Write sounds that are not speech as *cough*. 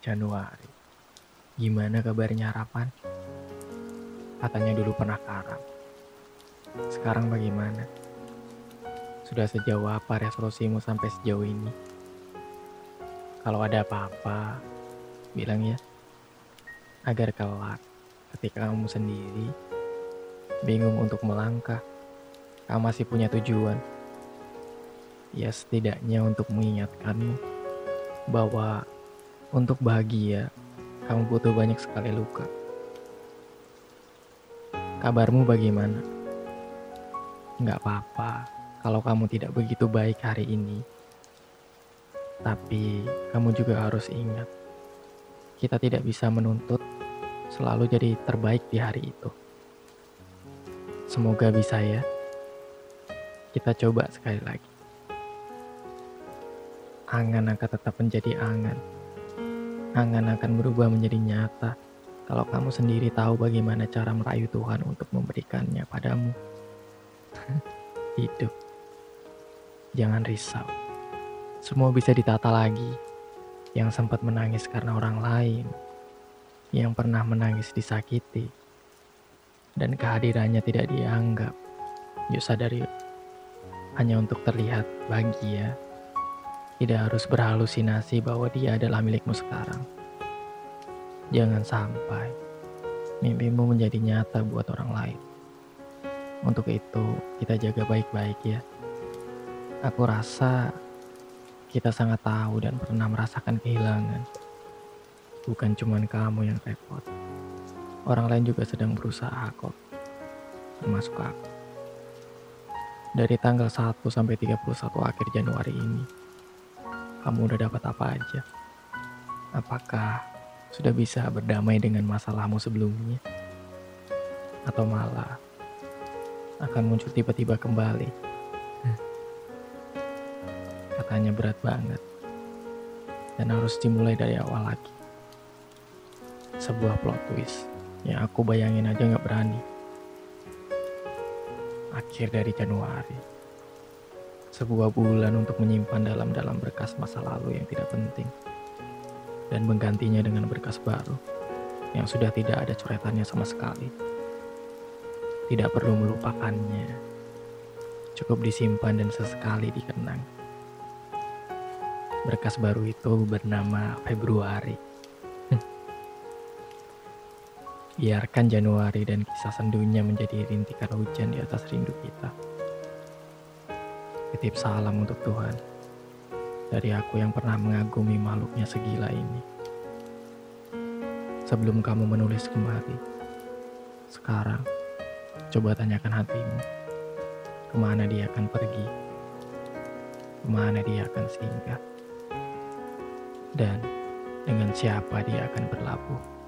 Januari. Gimana kabarnya harapan? Katanya dulu pernah karam. Sekarang bagaimana? Sudah sejauh apa resolusimu sampai sejauh ini? Kalau ada apa-apa, bilang ya. Agar kelak ketika kamu sendiri bingung untuk melangkah, kamu masih punya tujuan. Ya setidaknya untuk mengingatkanmu bahwa untuk bahagia kamu butuh banyak sekali luka. Kabarmu bagaimana? Nggak apa-apa kalau kamu tidak begitu baik hari ini. Tapi kamu juga harus ingat, kita tidak bisa menuntut selalu jadi terbaik di hari itu. Semoga bisa ya. Kita coba sekali lagi. Angan akan tetap menjadi angan. Angan akan berubah menjadi nyata kalau kamu sendiri tahu bagaimana cara merayu Tuhan untuk memberikannya padamu. *laughs* Hidup. Jangan risau. Semua bisa ditata lagi. Yang sempat menangis karena orang lain. Yang pernah menangis disakiti. Dan kehadirannya tidak dianggap. Yuk sadari hanya untuk terlihat bahagia. Tidak harus berhalusinasi bahwa dia adalah milikmu sekarang. Jangan sampai mimpimu menjadi nyata buat orang lain. Untuk itu, kita jaga baik-baik ya. Aku rasa kita sangat tahu dan pernah merasakan kehilangan. Bukan cuma kamu yang repot. Orang lain juga sedang berusaha kok. Termasuk aku. Dari tanggal 1 sampai 31 akhir Januari ini, kamu udah dapat apa aja? Apakah sudah bisa berdamai dengan masalahmu sebelumnya? Atau malah akan muncul tiba-tiba kembali? Katanya berat banget. Dan harus dimulai dari awal lagi. Sebuah plot twist yang aku bayangin aja gak berani. Akhir dari Januari. Sebuah bulan untuk menyimpan dalam-dalam berkas masa lalu yang tidak penting. Dan menggantinya dengan berkas baru yang sudah tidak ada coretannya sama sekali. Tidak perlu melupakannya. Cukup disimpan dan sesekali dikenang. Berkas baru itu bernama Februari. Biarkan Januari dan kisah sendunya menjadi rintikan hujan di atas rindu kita. Titip salam untuk Tuhan. Dari aku yang pernah mengagumi makhluknya segila ini. Sebelum kamu menulis kembali. Sekarang, coba tanyakan hatimu. Ke mana dia akan pergi? Ke mana dia akan singgah? dan dengan siapa dia akan berlabuh.